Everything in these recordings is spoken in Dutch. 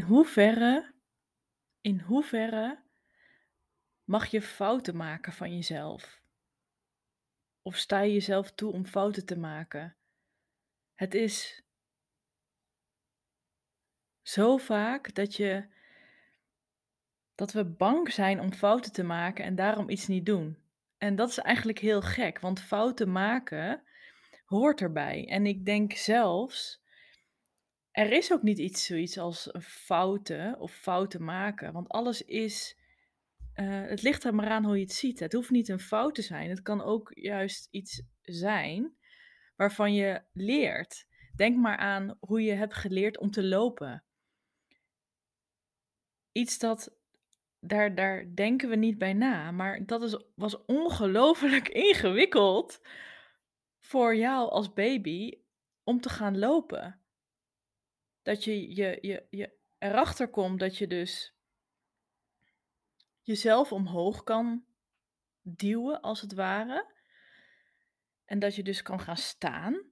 In hoeverre in hoeverre mag je fouten maken van jezelf? Of sta je jezelf toe om fouten te maken? Het is zo vaak dat je dat we bang zijn om fouten te maken en daarom iets niet doen. En dat is eigenlijk heel gek, want fouten maken hoort erbij. En ik denk zelfs, er is ook niet iets zoiets als fouten of fouten maken, want alles is Eh, het ligt er maar aan hoe je het ziet. Het hoeft niet een fout te zijn. Het kan ook juist iets zijn waarvan je leert. Denk maar aan hoe je hebt geleerd om te lopen. Iets dat, daar, daar denken we niet bij na, maar dat is, was ongelooflijk ingewikkeld voor jou als baby om te gaan lopen. Dat je, je, je, je erachter komt dat je dus jezelf omhoog kan duwen, als het ware. En dat je dus kan gaan staan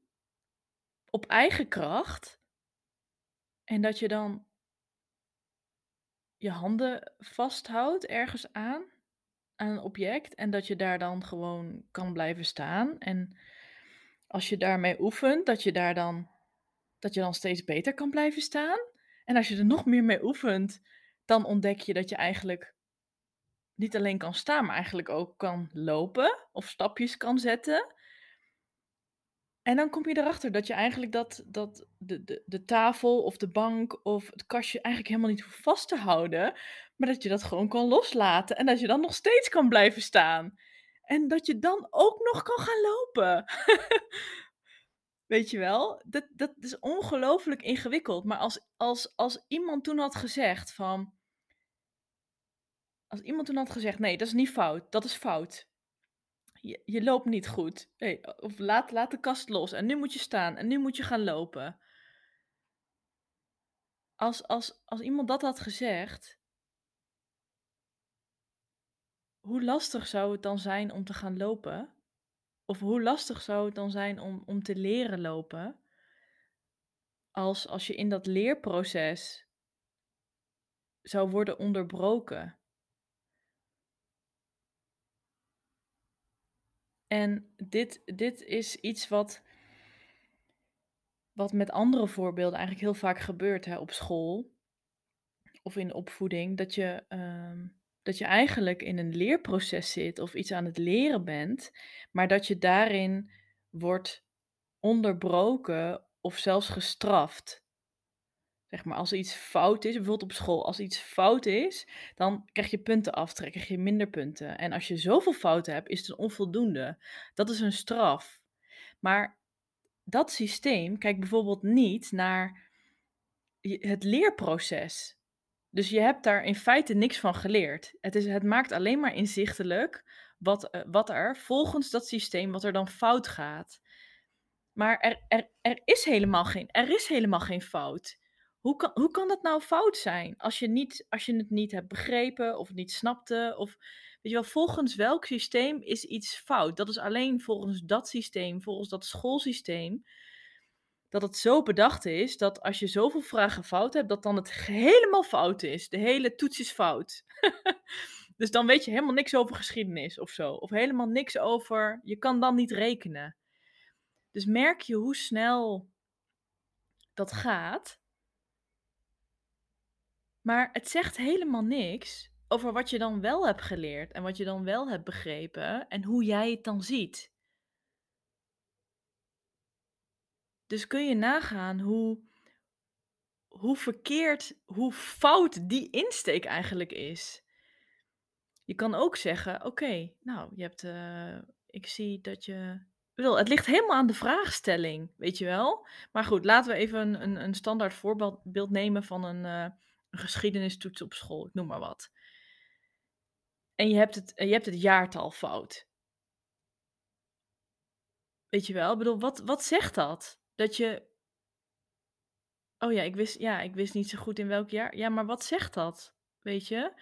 op eigen kracht. En dat je dan je handen vasthoudt ergens aan, aan een object. En dat je daar dan gewoon kan blijven staan. En als je daarmee oefent, dat je daar dan, dat je dan steeds beter kan blijven staan. En als je er nog meer mee oefent, dan ontdek je dat je eigenlijk niet alleen kan staan, maar eigenlijk ook kan lopen of stapjes kan zetten. En dan kom je erachter dat je eigenlijk dat, dat de, de, de tafel of de bank of het kastje eigenlijk helemaal niet hoeft vast te houden, maar dat je dat gewoon kan loslaten en dat je dan nog steeds kan blijven staan. En dat je dan ook nog kan gaan lopen. Weet je wel? Dat, dat is ongelooflijk ingewikkeld. Maar als, als, als iemand toen had gezegd van. Als iemand toen had gezegd: nee, dat is niet fout, dat is fout. Je, je loopt niet goed. Hey, of laat, laat de kast los en nu moet je staan en nu moet je gaan lopen. Als, als, als iemand dat had gezegd, hoe lastig zou het dan zijn om te gaan lopen? Of hoe lastig zou het dan zijn om, om te leren lopen? Als, als je in dat leerproces zou worden onderbroken. En dit, dit is iets wat, wat met andere voorbeelden eigenlijk heel vaak gebeurt hè, op school of in de opvoeding. Dat je, ehm, dat je eigenlijk in een leerproces zit of iets aan het leren bent, maar dat je daarin wordt onderbroken of zelfs gestraft. Zeg maar, als iets fout is, bijvoorbeeld op school, als iets fout is, dan krijg je punten af, dan krijg je minder punten. En als je zoveel fouten hebt, is het een onvoldoende. Dat is een straf. Maar dat systeem kijkt bijvoorbeeld niet naar het leerproces. Dus je hebt daar in feite niks van geleerd. Het, is, het maakt alleen maar inzichtelijk wat, eh, wat er volgens dat systeem, wat er dan fout gaat. Maar er, er, er, is, helemaal geen, er is helemaal geen fout. Hoe kan, hoe kan dat nou fout zijn? Als je, niet, als je het niet hebt begrepen of niet snapte. Of weet je wel, volgens welk systeem is iets fout? Dat is alleen volgens dat systeem, volgens dat schoolsysteem. Dat het zo bedacht is dat als je zoveel vragen fout hebt, dat dan het helemaal fout is. De hele toets is fout. dus dan weet je helemaal niks over geschiedenis of zo. Of helemaal niks over. Je kan dan niet rekenen. Dus merk je hoe snel dat gaat. Maar het zegt helemaal niks over wat je dan wel hebt geleerd en wat je dan wel hebt begrepen en hoe jij het dan ziet. Dus kun je nagaan hoe, hoe verkeerd, hoe fout die insteek eigenlijk is. Je kan ook zeggen: Oké, nou, je hebt, uh, ik zie dat je. Bedoel, het ligt helemaal aan de vraagstelling, weet je wel. Maar goed, laten we even een, een, een standaard voorbeeld nemen van een, uh, een geschiedenistoets op school, ik noem maar wat. En je hebt het, je hebt het jaartal fout. Weet je wel? Ik bedoel, wat, wat zegt dat? Dat je. Oh ja ik, wist, ja, ik wist niet zo goed in welk jaar. Ja, maar wat zegt dat? Weet je?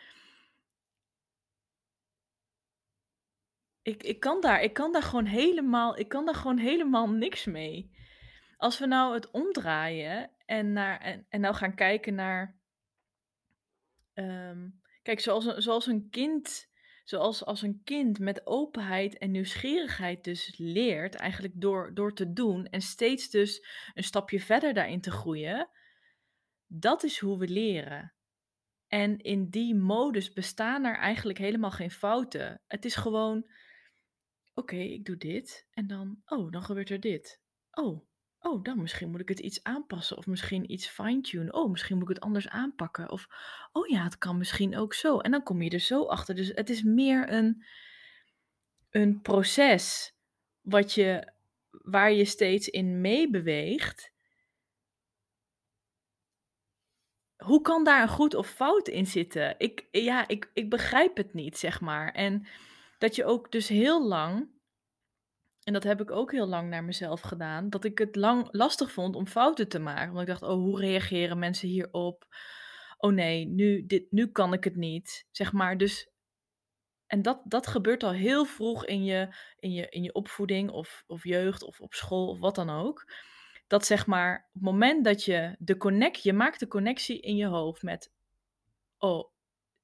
Ik, ik, kan daar, ik kan daar gewoon helemaal, ik kan daar gewoon helemaal niks mee. Als we nou het omdraaien en, naar, en, en nou gaan kijken naar Ehm, kijk, zoals zoals een kind zoals als een kind met openheid en nieuwsgierigheid dus leert, eigenlijk door door te doen en steeds dus een stapje verder daarin te groeien, dat is hoe we leren. En in die modus bestaan er eigenlijk helemaal geen fouten. Het is gewoon: "Oké, ik doe dit en dan oh, dan gebeurt er dit. Oh, oh, dan misschien moet ik het iets aanpassen of misschien iets fine-tunen. Oh, misschien moet ik het anders aanpakken of oh ja, het kan misschien ook zo." En dan kom je er zo achter. Dus het is meer een een proces wat je waar je steeds in meebeweegt. Hoe kan daar een goed of fout in zitten? Ik ja, ik ik begrijp het niet, zeg maar. En dat je ook dus heel lang en dat heb ik ook heel lang naar mezelf gedaan, dat ik het lang lastig vond om fouten te maken. Want ik dacht: "Oh, hoe reageren mensen hierop? Oh nee, nu dit nu kan ik het niet." Zeg maar, dus en dat dat gebeurt al heel vroeg in je in je in je opvoeding of of jeugd of op school of wat dan ook. Dat zeg maar, op het moment dat je de connect je maakt de connectie in je hoofd met: "Oh,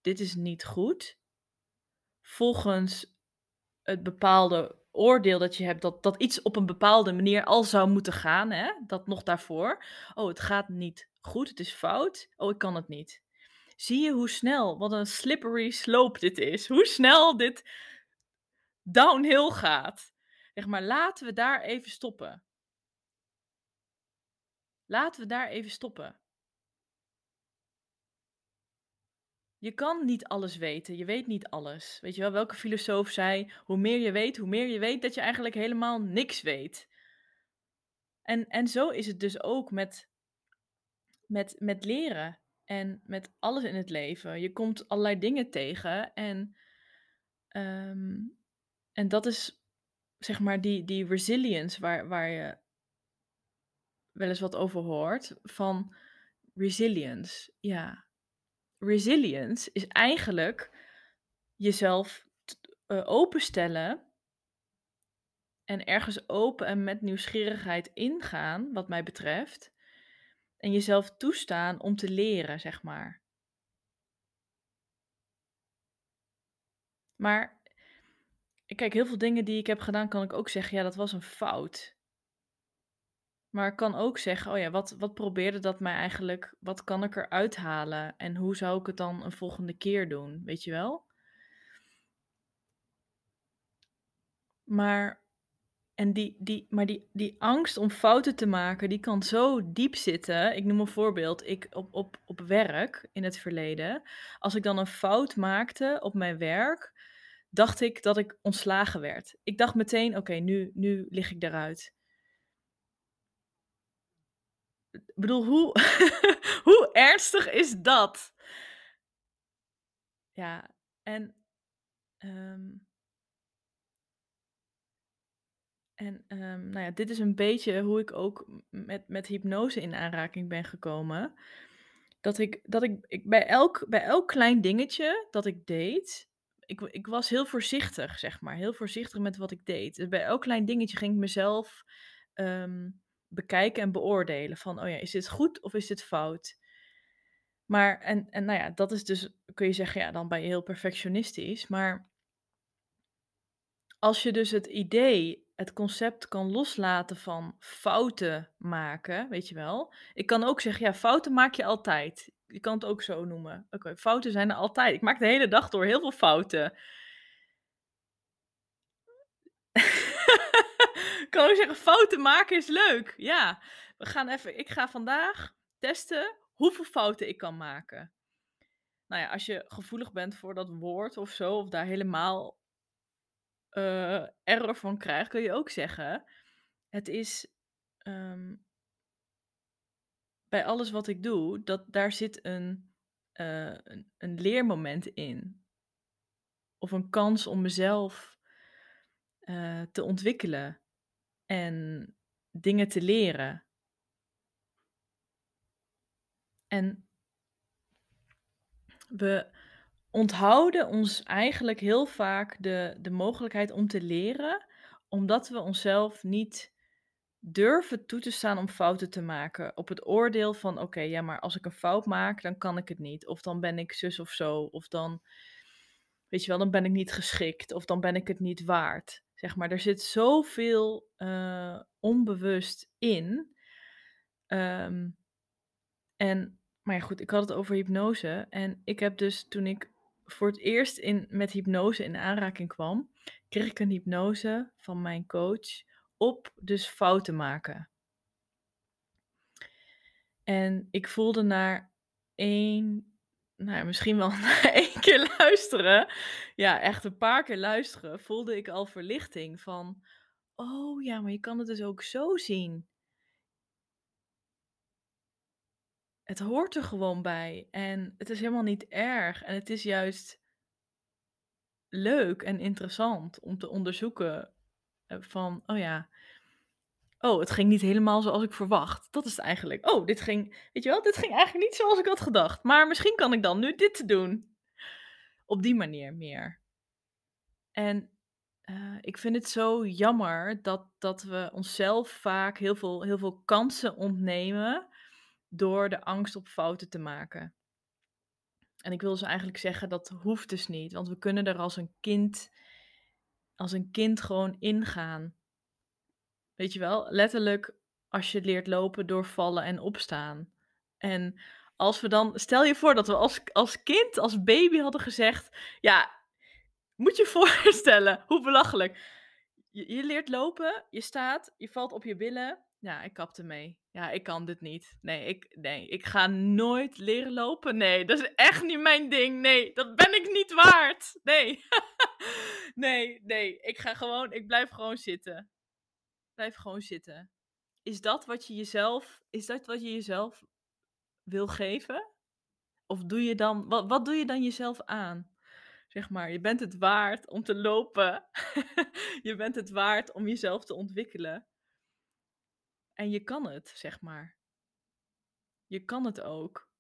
dit is niet goed." Volgens het bepaalde oordeel dat je hebt dat dat iets op een bepaalde manier al zou moeten gaan, hè, dat nog daarvoor. "Oh, het gaat niet goed, het is fout. Oh, ik kan het niet." Zie je hoe snel wat een slippery slope dit is, hoe snel dit downhill gaat. Zeg maar, laten we daar even stoppen. Laten we daar even stoppen. Je kan niet alles weten, je weet niet alles. Weet je wel, welke filosoof zei: "Hoe meer je weet, hoe meer je weet dat je eigenlijk helemaal niks weet." En en zo is het dus ook met met met leren en met alles in het leven. Je komt allerlei dingen tegen en, ehm, en dat is zeg maar die die resilience waar waar je wel eens wat over hoort, van resilience, ja. Resilience is eigenlijk jezelf eh, openstellen en ergens open en met nieuwsgierigheid ingaan, wat mij betreft, en jezelf toestaan om te leren, zeg maar. Maar kijk, heel veel dingen die ik heb gedaan, kan ik ook zeggen: "Ja, dat was een fout." Maar ik kan ook zeggen: "Oh ja, wat wat probeerde dat mij eigenlijk wat kan ik eruit halen en hoe zou ik het dan een volgende keer doen?" Weet je wel? Maar en die die maar die die angst om fouten te maken, die kan zo diep zitten. Ik noem een voorbeeld. Ik op op op werk in het verleden, als ik dan een fout maakte op mijn werk, dacht ik dat ik ontslagen werd. Ik dacht meteen: "Oké, nu nu lig ik eruit." Ik bedoel, hoe hoe ernstig is dat? Ja, en, ehm En, ehm, nou ja, dit is een beetje hoe ik ook met met hypnose in aanraking ben gekomen. Dat ik dat ik ik bij elk bij elk klein dingetje dat ik deed, ik ik was heel voorzichtig, zeg maar, heel voorzichtig met wat ik deed. Dus bij elk klein dingetje ging ik mezelf, ehm, bekijken en beoordelen van: "Oh ja, is dit goed of is dit fout?" Maar en en nou ja, dat is dus kun je zeggen, ja, dan ben je heel perfectionistisch, maar als je dus het idee, het concept kan loslaten van fouten maken, weet je wel? Ik kan ook zeggen, ja, fouten maak je altijd. Je kan het ook zo noemen. Oké, fouten zijn er altijd. Ik maak de hele dag door heel veel fouten. Ook zeggen, fouten maken is leuk. Ja, we gaan even ik ga vandaag testen hoeveel fouten ik kan maken. Nou ja, als je gevoelig bent voor dat woord of zo, of daar helemaal eh, error van krijgt, kun je ook zeggen: "Het is, ehm" bij alles wat ik doe, dat daar zit een, eh, een leermoment in. Of een kans om mezelf, eh, te ontwikkelen en dingen te leren. En we onthouden ons eigenlijk heel vaak de de mogelijkheid om te leren, omdat we onszelf niet durven toe te staan om fouten te maken. Op het oordeel van: "Oké, ja, maar als ik een fout maak, dan kan ik het niet. Of dan ben ik zus of zo. Of dan weet je wel, dan ben ik niet geschikt. Of dan ben ik het niet waard." Zeg maar, er zit zoveel, eh, onbewust in. Ehm, en maar ja, goed, ik had het over hypnose. En ik heb dus toen ik voor het eerst in met hypnose in aanraking kwam, kreeg ik een hypnose van mijn coach op dus fouten maken. En ik voelde na één, nou misschien wel na één keer luisteren, ja, echt een paar keer luisteren, voelde ik al verlichting van: "Oh ja, maar je kan het dus ook zo zien." Het hoort er gewoon bij en het is helemaal niet erg en het is juist leuk en interessant om te onderzoeken, eh, van: "Oh ja, oh, het ging niet helemaal zoals ik verwacht." Dat is het eigenlijk. "Oh, dit ging weet je wel, dit ging eigenlijk niet zoals ik had gedacht, maar misschien kan ik dan nu dit doen." Op die manier meer. En, eh, ik vind het zo jammer dat dat we onszelf vaak heel veel heel veel kansen ontnemen door de angst op fouten te maken. En ik wil dus eigenlijk zeggen, dat hoeft dus niet, want we kunnen er als een kind als een kind gewoon ingaan. Weet je wel? Letterlijk als je leert lopen door vallen en opstaan. En als we dan stel je voor dat we als als kind, als baby hadden gezegd ja, moet je voorstellen, hoe belachelijk. Je je leert lopen, je staat, je valt op je billen. Ja, ik kap ermee. Ja, ik kan dit niet. Nee, ik nee, ik ga nooit leren lopen. Nee, dat is echt niet mijn ding. Nee, dat ben ik niet waard. Nee. Nee, nee, ik ga gewoon ik blijf gewoon zitten. Blijf gewoon zitten. Is dat wat je jezelf is dat wat je jezelf wil geven? Of doe je dan wat wat doe je dan jezelf aan? Zeg maar, je bent het waard om te lopen. Je bent het waard om jezelf te ontwikkelen. En je kan het, zeg maar. Je kan het ook.